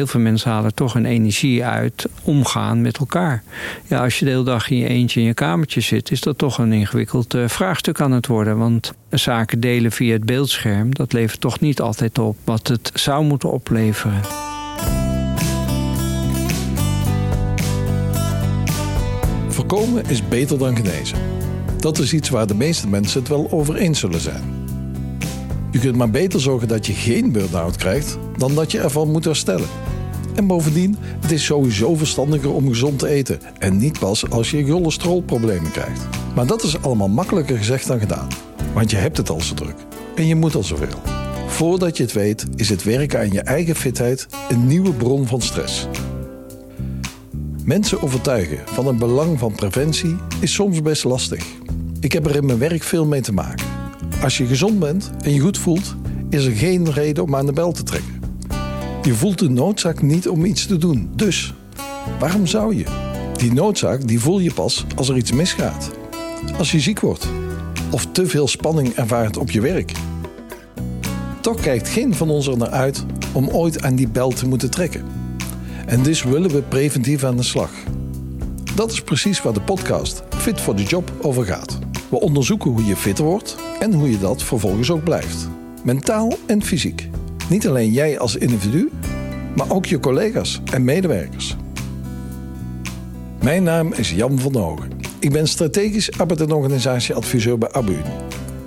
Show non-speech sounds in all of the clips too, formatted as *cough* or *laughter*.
heel veel mensen halen toch hun energie uit omgaan met elkaar. Ja, als je de hele dag in je eentje in je kamertje zit, is dat toch een ingewikkeld uh, vraagstuk aan het worden. Want zaken delen via het beeldscherm, dat levert toch niet altijd op wat het zou moeten opleveren. Voorkomen is beter dan genezen. Dat is iets waar de meeste mensen het wel over eens zullen zijn. Je kunt maar beter zorgen dat je geen burn-out krijgt dan dat je ervan moet herstellen. En bovendien, het is sowieso verstandiger om gezond te eten en niet pas als je cholesterolproblemen krijgt. Maar dat is allemaal makkelijker gezegd dan gedaan, want je hebt het al zo druk en je moet al zoveel. Voordat je het weet, is het werken aan je eigen fitheid een nieuwe bron van stress. Mensen overtuigen van het belang van preventie is soms best lastig. Ik heb er in mijn werk veel mee te maken. Als je gezond bent en je goed voelt, is er geen reden om aan de bel te trekken. Je voelt de noodzaak niet om iets te doen, dus waarom zou je? Die noodzaak die voel je pas als er iets misgaat. Als je ziek wordt of te veel spanning ervaart op je werk. Toch kijkt geen van ons er naar uit om ooit aan die bel te moeten trekken. En dus willen we preventief aan de slag. Dat is precies waar de podcast Fit for the Job over gaat. We onderzoeken hoe je fitter wordt en hoe je dat vervolgens ook blijft. Mentaal en fysiek. Niet alleen jij als individu, maar ook je collega's en medewerkers. Mijn naam is Jan van Hogen. Ik ben strategisch arbeid- en organisatieadviseur bij ABUN.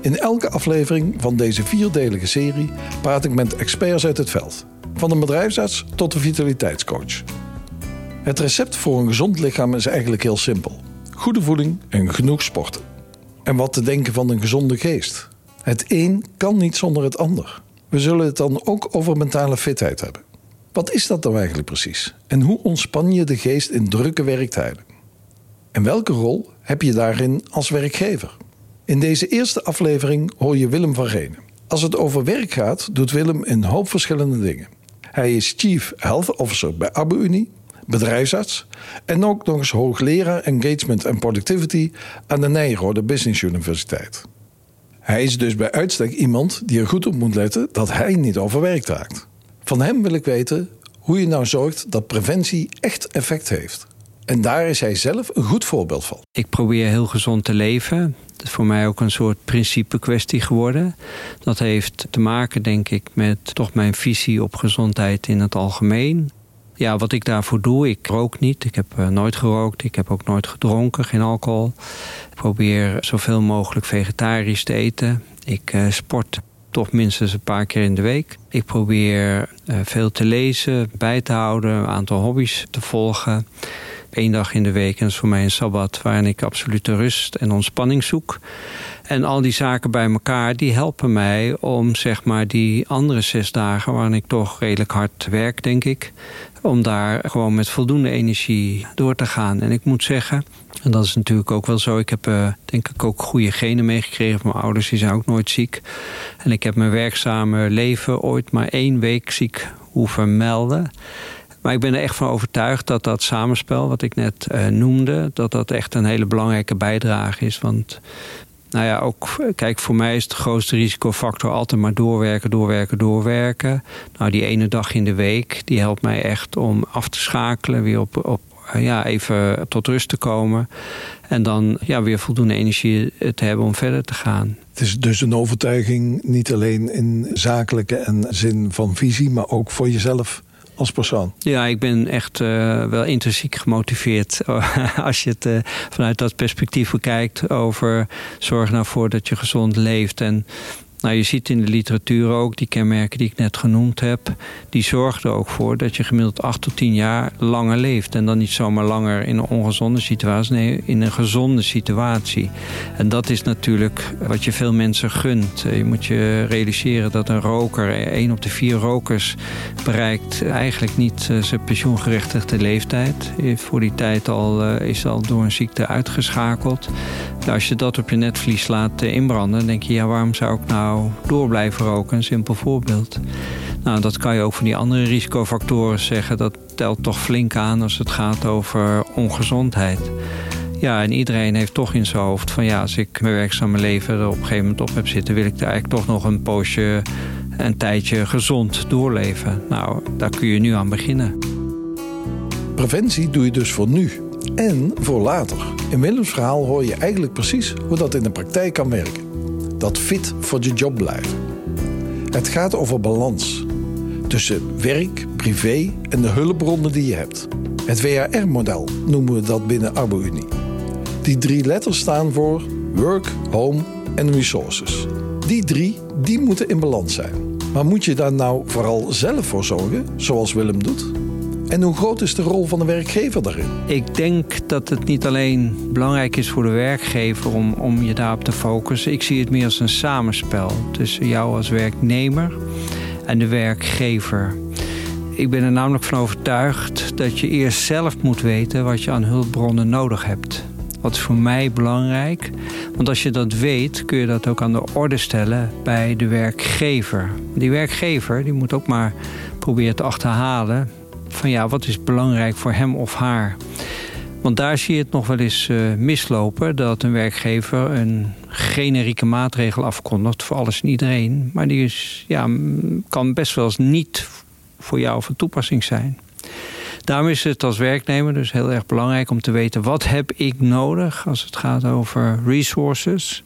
In elke aflevering van deze vierdelige serie praat ik met experts uit het veld. Van een bedrijfsarts tot de vitaliteitscoach. Het recept voor een gezond lichaam is eigenlijk heel simpel. Goede voeding en genoeg sporten. En wat te denken van een gezonde geest. Het een kan niet zonder het ander. We zullen het dan ook over mentale fitheid hebben. Wat is dat dan eigenlijk precies? En hoe ontspan je de geest in drukke werktijden? En welke rol heb je daarin als werkgever? In deze eerste aflevering hoor je Willem van Renen. Als het over werk gaat, doet Willem een hoop verschillende dingen. Hij is Chief Health Officer bij Abu Unie, bedrijfsarts en ook nog eens hoogleraar Engagement and Productivity aan de Nijrode Business Universiteit. Hij is dus bij uitstek iemand die er goed op moet letten dat hij niet overwerkt raakt. Van hem wil ik weten hoe je nou zorgt dat preventie echt effect heeft. En daar is hij zelf een goed voorbeeld van. Ik probeer heel gezond te leven. Dat is voor mij ook een soort principe kwestie geworden. Dat heeft te maken, denk ik, met toch mijn visie op gezondheid in het algemeen. Ja, wat ik daarvoor doe, ik rook niet. Ik heb uh, nooit gerookt. Ik heb ook nooit gedronken, geen alcohol. Ik probeer zoveel mogelijk vegetarisch te eten. Ik uh, sport toch minstens een paar keer in de week. Ik probeer uh, veel te lezen, bij te houden, een aantal hobby's te volgen. Eén dag in de week, is voor mij een sabbat... waarin ik absolute rust en ontspanning zoek. En al die zaken bij elkaar, die helpen mij om zeg maar die andere zes dagen... waarin ik toch redelijk hard werk, denk ik... om daar gewoon met voldoende energie door te gaan. En ik moet zeggen, en dat is natuurlijk ook wel zo... ik heb uh, denk ik ook goede genen meegekregen mijn ouders. Die zijn ook nooit ziek. En ik heb mijn werkzame leven ooit maar één week ziek hoeven melden... Maar ik ben er echt van overtuigd dat dat samenspel, wat ik net uh, noemde, dat dat echt een hele belangrijke bijdrage is. Want nou ja, ook, kijk, voor mij is het grootste risicofactor altijd maar doorwerken, doorwerken, doorwerken. Nou, die ene dag in de week, die helpt mij echt om af te schakelen, weer op, op ja, even tot rust te komen. En dan ja, weer voldoende energie te hebben om verder te gaan. Het is dus een overtuiging, niet alleen in zakelijke en zin van visie, maar ook voor jezelf persoon? Ja, ik ben echt uh, wel intrinsiek gemotiveerd. *laughs* als je het uh, vanuit dat perspectief bekijkt over zorg nou voor dat je gezond leeft. En nou, je ziet in de literatuur ook die kenmerken die ik net genoemd heb. Die zorgen er ook voor dat je gemiddeld 8 tot 10 jaar langer leeft. En dan niet zomaar langer in een ongezonde situatie, nee, in een gezonde situatie. En dat is natuurlijk wat je veel mensen gunt. Je moet je realiseren dat een roker, 1 op de 4 rokers, bereikt eigenlijk niet eh, zijn pensioengerechtigde leeftijd. Voor die tijd al, is al door een ziekte uitgeschakeld. Als je dat op je netvlies laat eh, inbranden, dan denk je, ja, waarom zou ik nou door blijven roken. Een simpel voorbeeld. Nou, dat kan je ook van die andere risicofactoren zeggen. Dat telt toch flink aan als het gaat over ongezondheid. Ja, en iedereen heeft toch in zijn hoofd van ja, als ik mijn werkzame leven er op een gegeven moment op heb zitten, wil ik er eigenlijk toch nog een poosje een tijdje gezond doorleven. Nou, daar kun je nu aan beginnen. Preventie doe je dus voor nu en voor later. In Willems verhaal hoor je eigenlijk precies hoe dat in de praktijk kan werken. Dat fit voor je job blijven. Het gaat over balans tussen werk, privé en de hulpbronnen die je hebt. Het WHR-model noemen we dat binnen Arbo-Unie. Die drie letters staan voor Work, Home en Resources. Die drie die moeten in balans zijn. Maar moet je daar nou vooral zelf voor zorgen, zoals Willem doet? En hoe groot is de rol van de werkgever daarin? Ik denk dat het niet alleen belangrijk is voor de werkgever om, om je daarop te focussen. Ik zie het meer als een samenspel tussen jou als werknemer en de werkgever. Ik ben er namelijk van overtuigd dat je eerst zelf moet weten wat je aan hulpbronnen nodig hebt. Wat is voor mij belangrijk? Want als je dat weet, kun je dat ook aan de orde stellen bij de werkgever. Die werkgever die moet ook maar proberen te achterhalen van ja, wat is belangrijk voor hem of haar. Want daar zie je het nog wel eens uh, mislopen dat een werkgever een generieke maatregel afkondigt voor alles en iedereen. Maar die is, ja, kan best wel eens niet voor jou van toepassing zijn. Daarom is het als werknemer dus heel erg belangrijk om te weten wat heb ik nodig als het gaat over resources.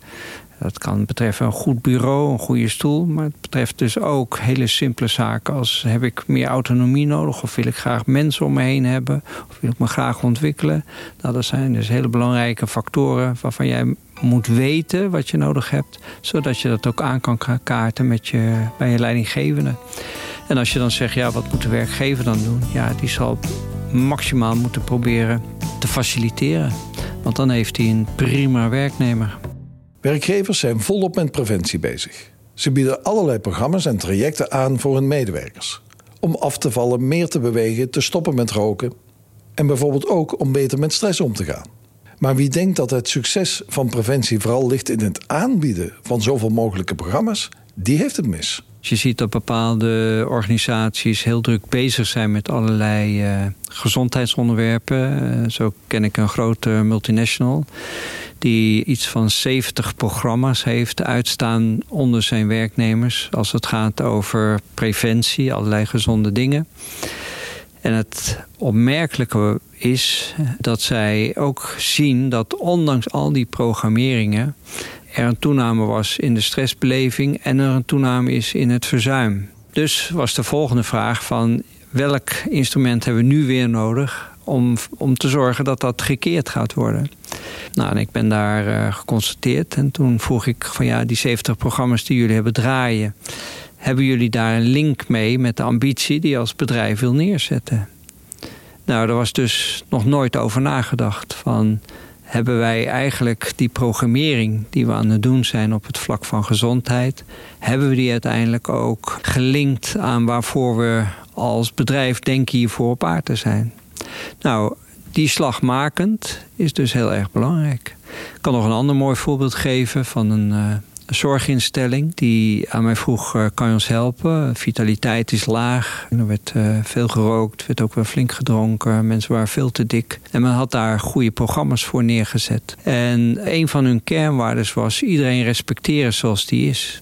Dat kan betreffen een goed bureau, een goede stoel. Maar het betreft dus ook hele simpele zaken als heb ik meer autonomie nodig of wil ik graag mensen om me heen hebben of wil ik me graag ontwikkelen. Nou, dat zijn dus hele belangrijke factoren waarvan jij moet weten wat je nodig hebt, zodat je dat ook aan kan kaarten met je, bij je leidinggevende. En als je dan zegt, ja, wat moet de werkgever dan doen? Ja, die zal maximaal moeten proberen te faciliteren. Want dan heeft hij een prima werknemer. Werkgevers zijn volop met preventie bezig. Ze bieden allerlei programma's en trajecten aan voor hun medewerkers. Om af te vallen, meer te bewegen, te stoppen met roken. En bijvoorbeeld ook om beter met stress om te gaan. Maar wie denkt dat het succes van preventie vooral ligt in het aanbieden van zoveel mogelijke programma's, die heeft het mis. Je ziet dat bepaalde organisaties heel druk bezig zijn met allerlei uh, gezondheidsonderwerpen. Uh, zo ken ik een grote multinational die iets van 70 programma's heeft uitstaan onder zijn werknemers als het gaat over preventie, allerlei gezonde dingen. En het opmerkelijke is dat zij ook zien dat ondanks al die programmeringen er een toename was in de stressbeleving en er een toename is in het verzuim. Dus was de volgende vraag van welk instrument hebben we nu weer nodig om, om te zorgen dat dat gekeerd gaat worden. Nou, en ik ben daar uh, geconstateerd en toen vroeg ik van ja, die 70 programma's die jullie hebben draaien, hebben jullie daar een link mee met de ambitie die je als bedrijf wil neerzetten? Nou, daar was dus nog nooit over nagedacht van hebben wij eigenlijk die programmering die we aan het doen zijn op het vlak van gezondheid, hebben we die uiteindelijk ook gelinkt aan waarvoor we als bedrijf denken hiervoor op aarde zijn. Nou, die slagmakend is dus heel erg belangrijk. Ik kan nog een ander mooi voorbeeld geven van een, uh, zorginstelling die aan mij vroeg: uh, kan je ons helpen? Vitaliteit is laag. Er werd uh, veel gerookt, werd ook wel flink gedronken. Mensen waren veel te dik. En men had daar goede programma's voor neergezet. En een van hun kernwaarden was iedereen respecteren zoals die is.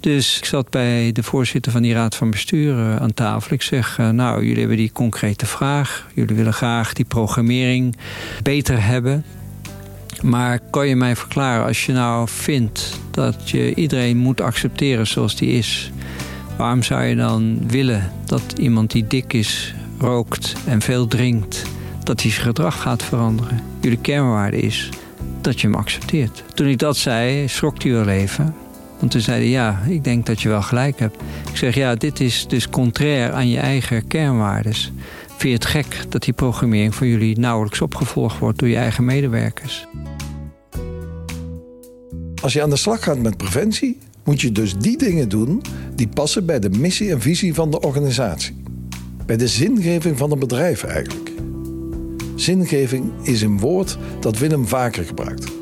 Dus ik zat bij de voorzitter van die raad van bestuur eh, aan tafel. Ik zeg, eh, nou, jullie hebben die concrete vraag. Jullie willen graag die programmering beter hebben. Maar kan je mij verklaren, als je nou vindt dat je iedereen moet accepteren zoals die is... waarom zou je dan willen dat iemand die dik is, rookt en veel drinkt... dat hij zijn gedrag gaat veranderen? Jullie kernwaarde is dat je hem accepteert. Toen ik dat zei, schrok hij wel even... Want toen zeiden ja, ik denk dat je wel gelijk hebt. Ik zeg ja, dit is dus contrair aan je eigen kernwaardes. Vind je het gek dat die programmering voor jullie nauwelijks opgevolgd wordt door je eigen medewerkers? Als je aan de slag gaat met preventie, moet je dus die dingen doen die passen bij de missie en visie van de organisatie. Bij de zingeving van een bedrijf eigenlijk. Zingeving is een woord dat Willem vaker gebruikt.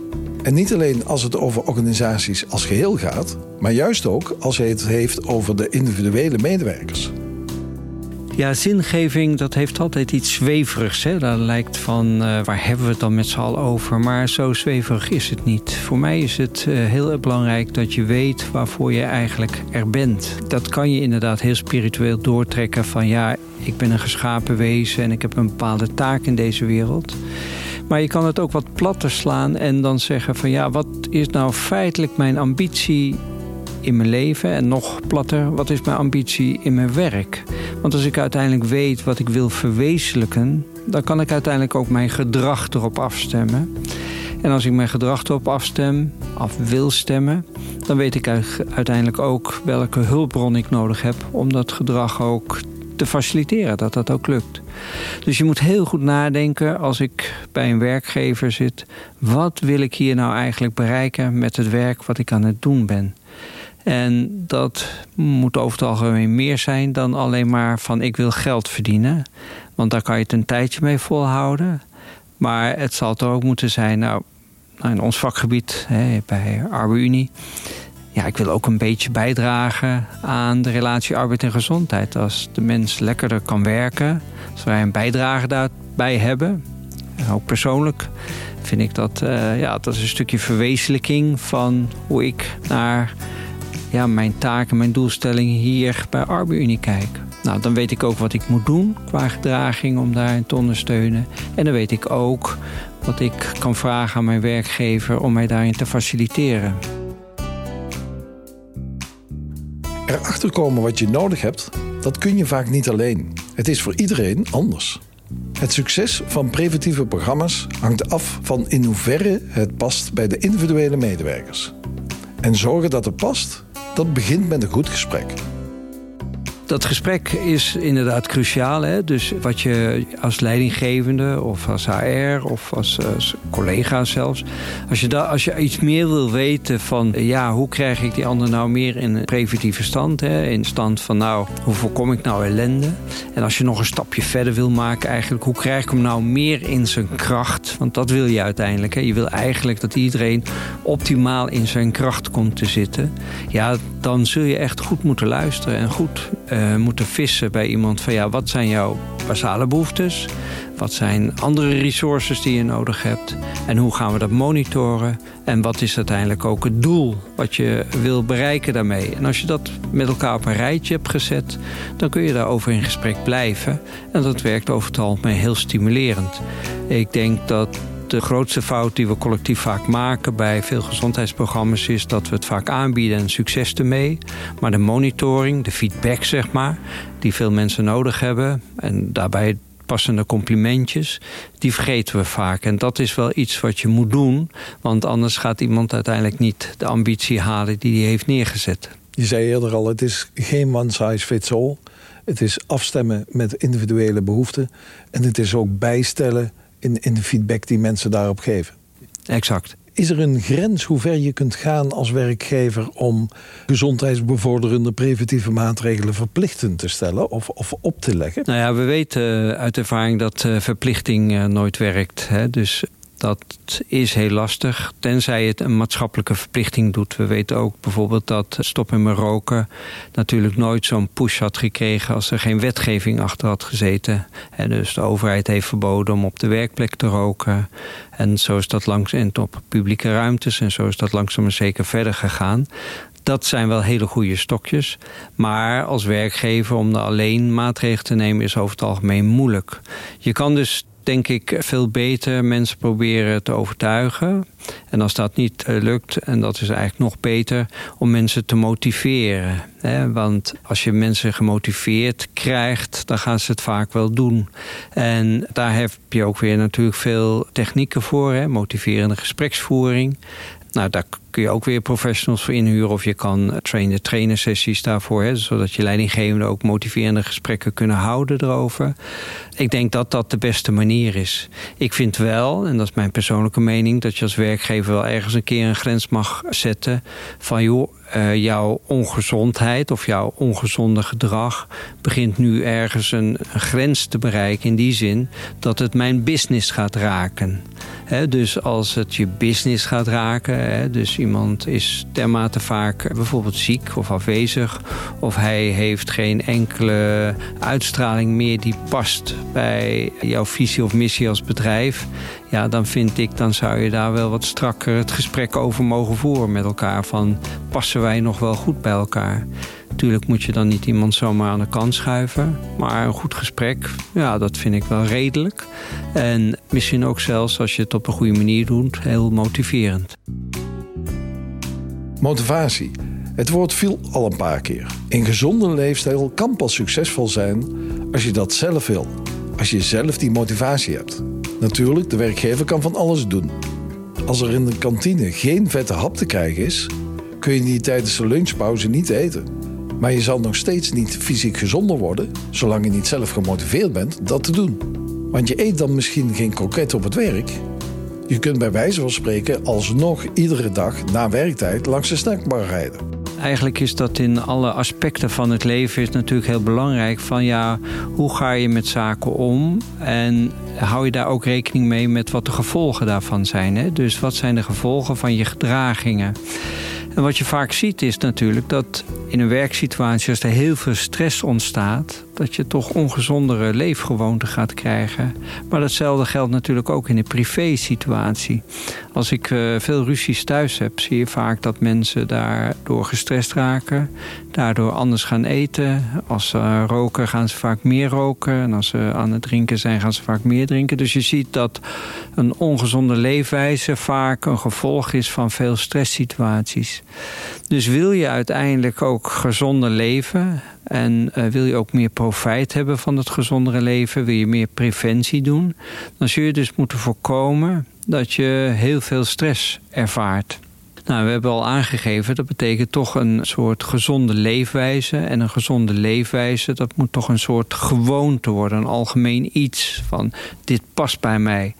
En niet alleen als het over organisaties als geheel gaat, maar juist ook als hij het heeft over de individuele medewerkers. Ja, zingeving, dat heeft altijd iets zweverigs. Hè? Dat lijkt van, uh, waar hebben we het dan met z'n allen over? Maar zo zweverig is het niet. Voor mij is het uh, heel belangrijk dat je weet waarvoor je eigenlijk er bent. Dat kan je inderdaad heel spiritueel doortrekken van... ja, ik ben een geschapen wezen en ik heb een bepaalde taak in deze wereld. Maar je kan het ook wat platter slaan en dan zeggen van... ja, wat is nou feitelijk mijn ambitie in mijn leven? En nog platter, wat is mijn ambitie in mijn werk? Want als ik uiteindelijk weet wat ik wil verwezenlijken... dan kan ik uiteindelijk ook mijn gedrag erop afstemmen. En als ik mijn gedrag erop afstem, af wil stemmen... dan weet ik uiteindelijk ook welke hulpbron ik nodig heb... om dat gedrag ook te faciliteren, dat dat ook lukt. Dus je moet heel goed nadenken als ik bij een werkgever zit... wat wil ik hier nou eigenlijk bereiken met het werk wat ik aan het doen ben? En dat moet over het algemeen meer zijn dan alleen maar van ik wil geld verdienen. Want daar kan je het een tijdje mee volhouden. Maar het zal toch ook moeten zijn, nou, in ons vakgebied hè, bij ArbeUnie... Ja, ik wil ook een beetje bijdragen aan de relatie arbeid en gezondheid. Als de mens lekkerder kan werken, als wij een bijdrage daarbij hebben, ook persoonlijk, vind ik dat, uh, ja, dat is een stukje verwezenlijking van hoe ik naar ja, mijn taken, mijn doelstellingen hier bij ArbeUnie kijk. Nou, dan weet ik ook wat ik moet doen qua gedraging om daarin te ondersteunen. En dan weet ik ook wat ik kan vragen aan mijn werkgever om mij daarin te faciliteren. Erachter komen wat je nodig hebt, dat kun je vaak niet alleen. Het is voor iedereen anders. Het succes van preventieve programma's hangt af van in hoeverre het past bij de individuele medewerkers. En zorgen dat het past, dat begint met een goed gesprek. Dat gesprek is inderdaad cruciaal. Hè? Dus wat je als leidinggevende of als HR of als, collega zelfs... Als je, da, als je iets meer wil weten van... ja, hoe krijg ik die ander nou meer in een preventieve stand? Hè? In stand van nou, hoe voorkom ik nou ellende? En als je nog een stapje verder wil maken eigenlijk... hoe krijg ik hem nou meer in zijn kracht? Want dat wil je uiteindelijk. Hè? Je wil eigenlijk dat iedereen optimaal in zijn kracht komt te zitten. Ja, dan zul je echt goed moeten luisteren en goed uh, moeten vissen bij iemand van ja, wat zijn jouw basale behoeftes? Wat zijn andere resources die je nodig hebt? En hoe gaan we dat monitoren? En wat is uiteindelijk ook het doel wat je wil bereiken daarmee? En als je dat met elkaar op een rijtje hebt gezet, dan kun je daarover in gesprek blijven. En dat werkt over het algemeen heel stimulerend. Ik denk dat de grootste fout die we collectief vaak maken bij veel gezondheidsprogramma's is dat we het vaak aanbieden en succes ermee. Maar de monitoring, de feedback zeg maar, die veel mensen nodig hebben en daarbij passende complimentjes, die vergeten we vaak. En dat is wel iets wat je moet doen, want anders gaat iemand uiteindelijk niet de ambitie halen die hij heeft neergezet. Je zei eerder al, het is geen one size fits all. Het is afstemmen met individuele behoeften. En het is ook bijstellen in, in de feedback die mensen daarop geven. Exact. Is er een grens hoe ver je kunt gaan als werkgever om gezondheidsbevorderende preventieve maatregelen verplichtend te stellen of, of op te leggen? Nou ja, we weten uit ervaring dat eh, verplichting eh, nooit werkt. Hè? Dus dat is heel lastig, tenzij het een maatschappelijke verplichting doet. We weten ook bijvoorbeeld dat stoppen met roken natuurlijk nooit zo'n push had gekregen als er geen wetgeving achter had gezeten. En dus de overheid heeft verboden om op de werkplek te roken. En zo is dat langs op publieke ruimtes en zo is dat langzaam maar zeker verder gegaan. Dat zijn wel hele goede stokjes. Maar als werkgever om er alleen maatregelen te nemen is over het algemeen moeilijk. Je kan dus denk ik veel beter mensen proberen te overtuigen. En als dat niet eh, lukt, en dat is eigenlijk nog beter, om mensen te motiveren. Want als je mensen gemotiveerd krijgt, dan gaan ze het vaak wel doen. En daar heb je ook weer natuurlijk veel technieken voor. Hè? Motiverende gespreksvoering. Nou, daar je ook weer professionals voor inhuren. Of je kan train-de-trainer sessies daarvoor. Hè, zodat je leidinggevenden ook motiverende gesprekken kunnen houden erover. Ik denk dat dat de beste manier is. Ik vind wel, en dat is mijn persoonlijke mening... dat je als werkgever wel ergens een keer een grens mag zetten... van joh, uh, jouw ongezondheid of jouw ongezonde gedrag begint nu ergens een, grens te bereiken in die zin dat het mijn business gaat raken. Dus als het je business gaat raken, he, dus iemand is dermate vaak bijvoorbeeld ziek of afwezig... of hij heeft geen enkele uitstraling meer die past bij jouw visie of missie als bedrijf... ja, dan vind ik, dan zou je daar wel wat strakker het gesprek over mogen voeren met elkaar. Van, passen wij nog wel goed bij elkaar? Natuurlijk moet je dan niet iemand zomaar aan de kant schuiven. Maar een goed gesprek, ja, dat vind ik wel redelijk. En misschien ook zelfs als je het op een goede manier doet, heel motiverend. Motivatie. Het woord viel al een paar keer. Een gezonde leefstijl kan pas succesvol zijn als je dat zelf wil. Als je zelf die motivatie hebt. Natuurlijk, de werkgever kan van alles doen. Als er in de kantine geen vette hap te krijgen is, kun je die tijdens de lunchpauze niet eten. Maar je zal nog steeds niet fysiek gezonder worden, zolang je niet zelf gemotiveerd bent dat te doen. Want je eet dan misschien geen kroket op het werk. Je kunt bij wijze van spreken alsnog iedere dag na werktijd langs de snackbar rijden. Eigenlijk is dat in alle aspecten van het leven is natuurlijk heel belangrijk. Van ja, hoe ga je met zaken om? En hou je daar ook rekening mee met wat de gevolgen daarvan zijn? Hè? Dus wat zijn de gevolgen van je gedragingen? En wat je vaak ziet is natuurlijk dat in een werksituatie, als er heel veel stress ontstaat, dat je toch ongezondere leefgewoonten gaat krijgen. Maar datzelfde geldt natuurlijk ook in een privé-situatie. Als ik uh, veel ruzies thuis heb, zie je vaak dat mensen daardoor gestrest raken. Daardoor anders gaan eten. Als ze roken, gaan ze vaak meer roken. En als ze aan het drinken zijn, gaan ze vaak meer drinken. Dus je ziet dat een ongezonde leefwijze vaak een gevolg is van veel stresssituaties. Dus wil je uiteindelijk ook gezonder leven en uh, wil je ook meer profijt hebben van het gezondere leven, wil je meer preventie doen, dan zul je dus moeten voorkomen dat je heel veel stress ervaart. Nou, we hebben al aangegeven, dat betekent toch een soort gezonde leefwijze. En een gezonde leefwijze, dat moet toch een soort gewoonte worden. Een algemeen iets van, dit past bij mij.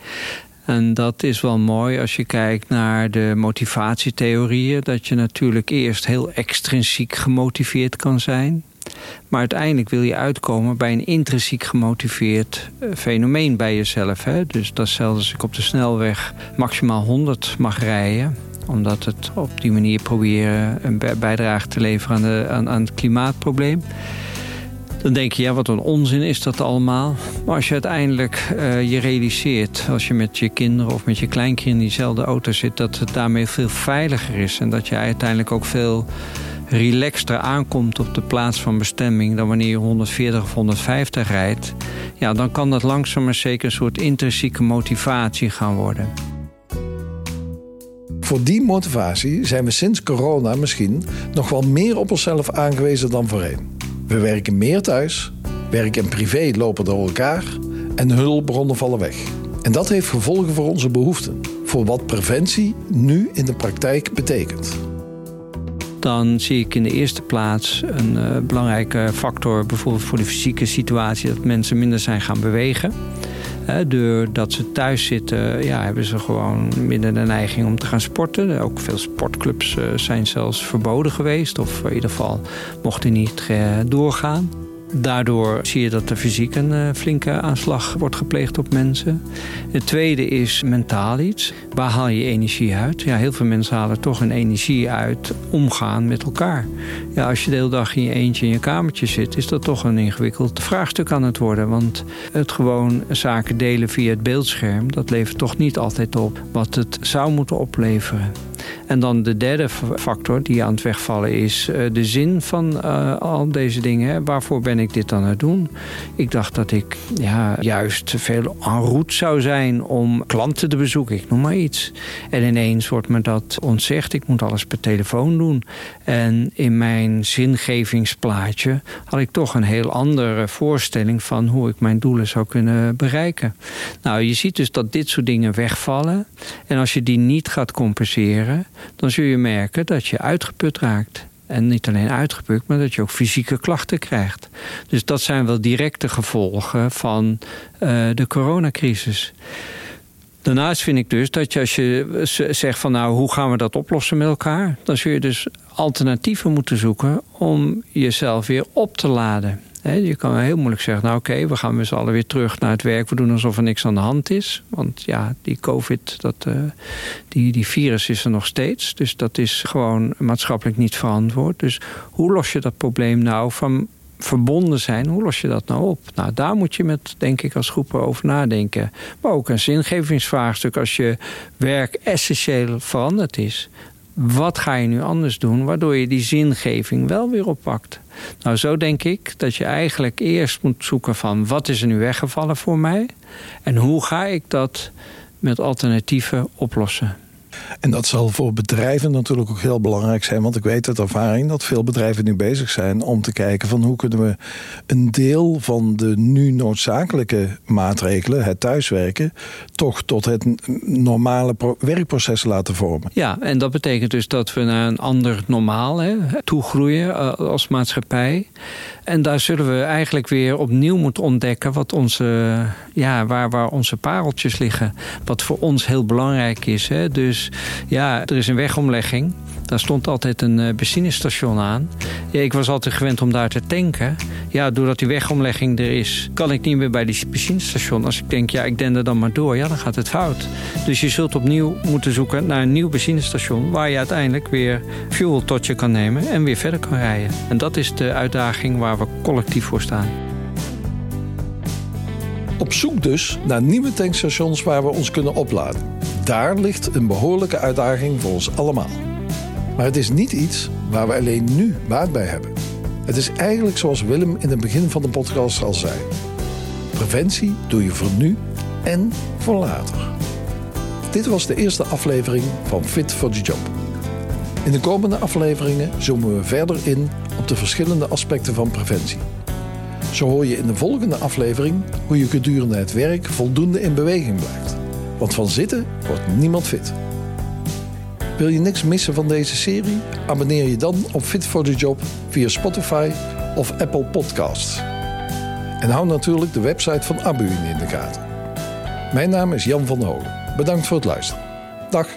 En dat is wel mooi als je kijkt naar de motivatietheorieën. Dat je natuurlijk eerst heel extrinsiek gemotiveerd kan zijn. Maar uiteindelijk wil je uitkomen bij een intrinsiek gemotiveerd eh, fenomeen bij jezelf. Hè? Dus dat zelfs als ik op de snelweg maximaal 100 mag rijden omdat het op die manier proberen een bijdrage te leveren aan, aan, het klimaatprobleem. Dan denk je, ja, wat een onzin is dat allemaal. Maar als je uiteindelijk uh, je realiseert, als je met je kinderen of met je kleinkinderen in diezelfde auto zit, dat het daarmee veel veiliger is. En dat je uiteindelijk ook veel relaxter aankomt op de plaats van bestemming dan wanneer je 140 of 150 rijdt. Ja, dan kan dat langzaam maar zeker een soort intrinsieke motivatie gaan worden. Voor die motivatie zijn we sinds corona misschien nog wel meer op onszelf aangewezen dan voorheen. We werken meer thuis, werk en privé lopen door elkaar en hulpbronnen vallen weg. En dat heeft gevolgen voor onze behoeften, voor wat preventie nu in de praktijk betekent. Dan zie ik in de eerste plaats een uh, belangrijke factor, bijvoorbeeld voor de fysieke situatie, dat mensen minder zijn gaan bewegen. doordat ze thuis zitten, ja, hebben ze gewoon minder de neiging om te gaan sporten. Ook veel sportclubs uh, zijn zelfs verboden geweest, of in ieder geval mochten niet uh, doorgaan. Daardoor zie je dat er fysiek een uh, flinke aanslag wordt gepleegd op mensen. Het tweede is mentaal iets. Waar haal je energie uit? Ja, heel veel mensen halen toch hun energie uit omgaan met elkaar. Ja, als je de hele dag in je eentje in je kamertje zit, is dat toch een ingewikkeld vraagstuk aan het worden. Want het gewoon zaken delen via het beeldscherm, dat levert toch niet altijd op wat het zou moeten opleveren. En dan de derde factor die aan het wegvallen is uh, de zin van uh, al deze dingen. Waarvoor ben ik dit dan aan het doen? Ik dacht dat ik ja, juist veel en route zou zijn om klanten te bezoeken. Ik noem maar iets. En ineens wordt me dat ontzegd. Ik moet alles per telefoon doen. En in mijn zingevingsplaatje had ik toch een heel andere voorstelling van hoe ik mijn doelen zou kunnen bereiken. Nou, je ziet dus dat dit soort dingen wegvallen. En als je die niet gaat compenseren, dan zul je merken dat je uitgeput raakt. En niet alleen uitgeput, maar dat je ook fysieke klachten krijgt. Dus dat zijn wel directe gevolgen van uh, de coronacrisis. Daarnaast vind ik dus dat je als je zegt van nou hoe gaan we dat oplossen met elkaar, dan zul je dus alternatieven moeten zoeken om jezelf weer op te laden. Je kan heel moeilijk zeggen, nou oké, we gaan met z'n allen weer terug naar het werk. We doen alsof er niks aan de hand is. Want ja, die covid, dat, uh, die, die virus is er nog steeds. Dus dat is gewoon maatschappelijk niet verantwoord. Dus hoe los je dat probleem nou van verbonden zijn, hoe los je dat nou op? Nou, daar moet je met, denk ik, als groepen over nadenken. Maar ook een zingevingsvraagstuk als je werk essentieel veranderd is. Wat ga je nu anders doen, waardoor je die zingeving wel weer oppakt? Nou, zo denk ik dat je eigenlijk eerst moet zoeken van wat is er nu weggevallen voor mij en hoe ga ik dat met alternatieven oplossen. En dat zal voor bedrijven natuurlijk ook heel belangrijk zijn. Want ik weet uit ervaring dat veel bedrijven nu bezig zijn om te kijken van hoe kunnen we een deel van de nu noodzakelijke maatregelen, het thuiswerken, toch tot het normale werkproces laten vormen. Ja, en dat betekent dus dat we naar een ander normaal hè, toegroeien eh, als maatschappij. En daar zullen we eigenlijk weer opnieuw moeten ontdekken wat onze, ja, waar, waar onze pareltjes liggen. Wat voor ons heel belangrijk is. Hè. Dus ja, er is een wegomlegging. Daar stond altijd een uh, benzinestation aan. Ja, ik was altijd gewend om daar te tanken. Ja, doordat die wegomlegging er is, kan ik niet meer bij die benzinestation. Als ik denk, ja, ik er dan maar door, ja, dan gaat het fout. Dus je zult opnieuw moeten zoeken naar een nieuw benzinestation... waar je uiteindelijk weer fuel tot je kan nemen en weer verder kan rijden. En dat is de uitdaging waar we collectief voor staan. Op zoek dus naar nieuwe tankstations waar we ons kunnen opladen. Daar ligt een behoorlijke uitdaging voor ons allemaal. Maar het is niet iets waar we alleen nu baat bij hebben. Het is eigenlijk zoals Willem in het begin van de podcast al zei. Preventie doe je voor nu en voor later. Dit was de eerste aflevering van Fit for the Job. In de komende afleveringen zoomen we verder in op de verschillende aspecten van preventie. Zo hoor je in de volgende aflevering hoe je gedurende het werk voldoende in beweging blijft. Want van zitten wordt niemand fit. Wil je niks missen van deze serie? Abonneer je dan op Fit for the Job via Spotify of Apple Podcasts. En hou natuurlijk de website van Abu in de gaten. Mijn naam is Jan van Holen. Bedankt voor het luisteren. Dag.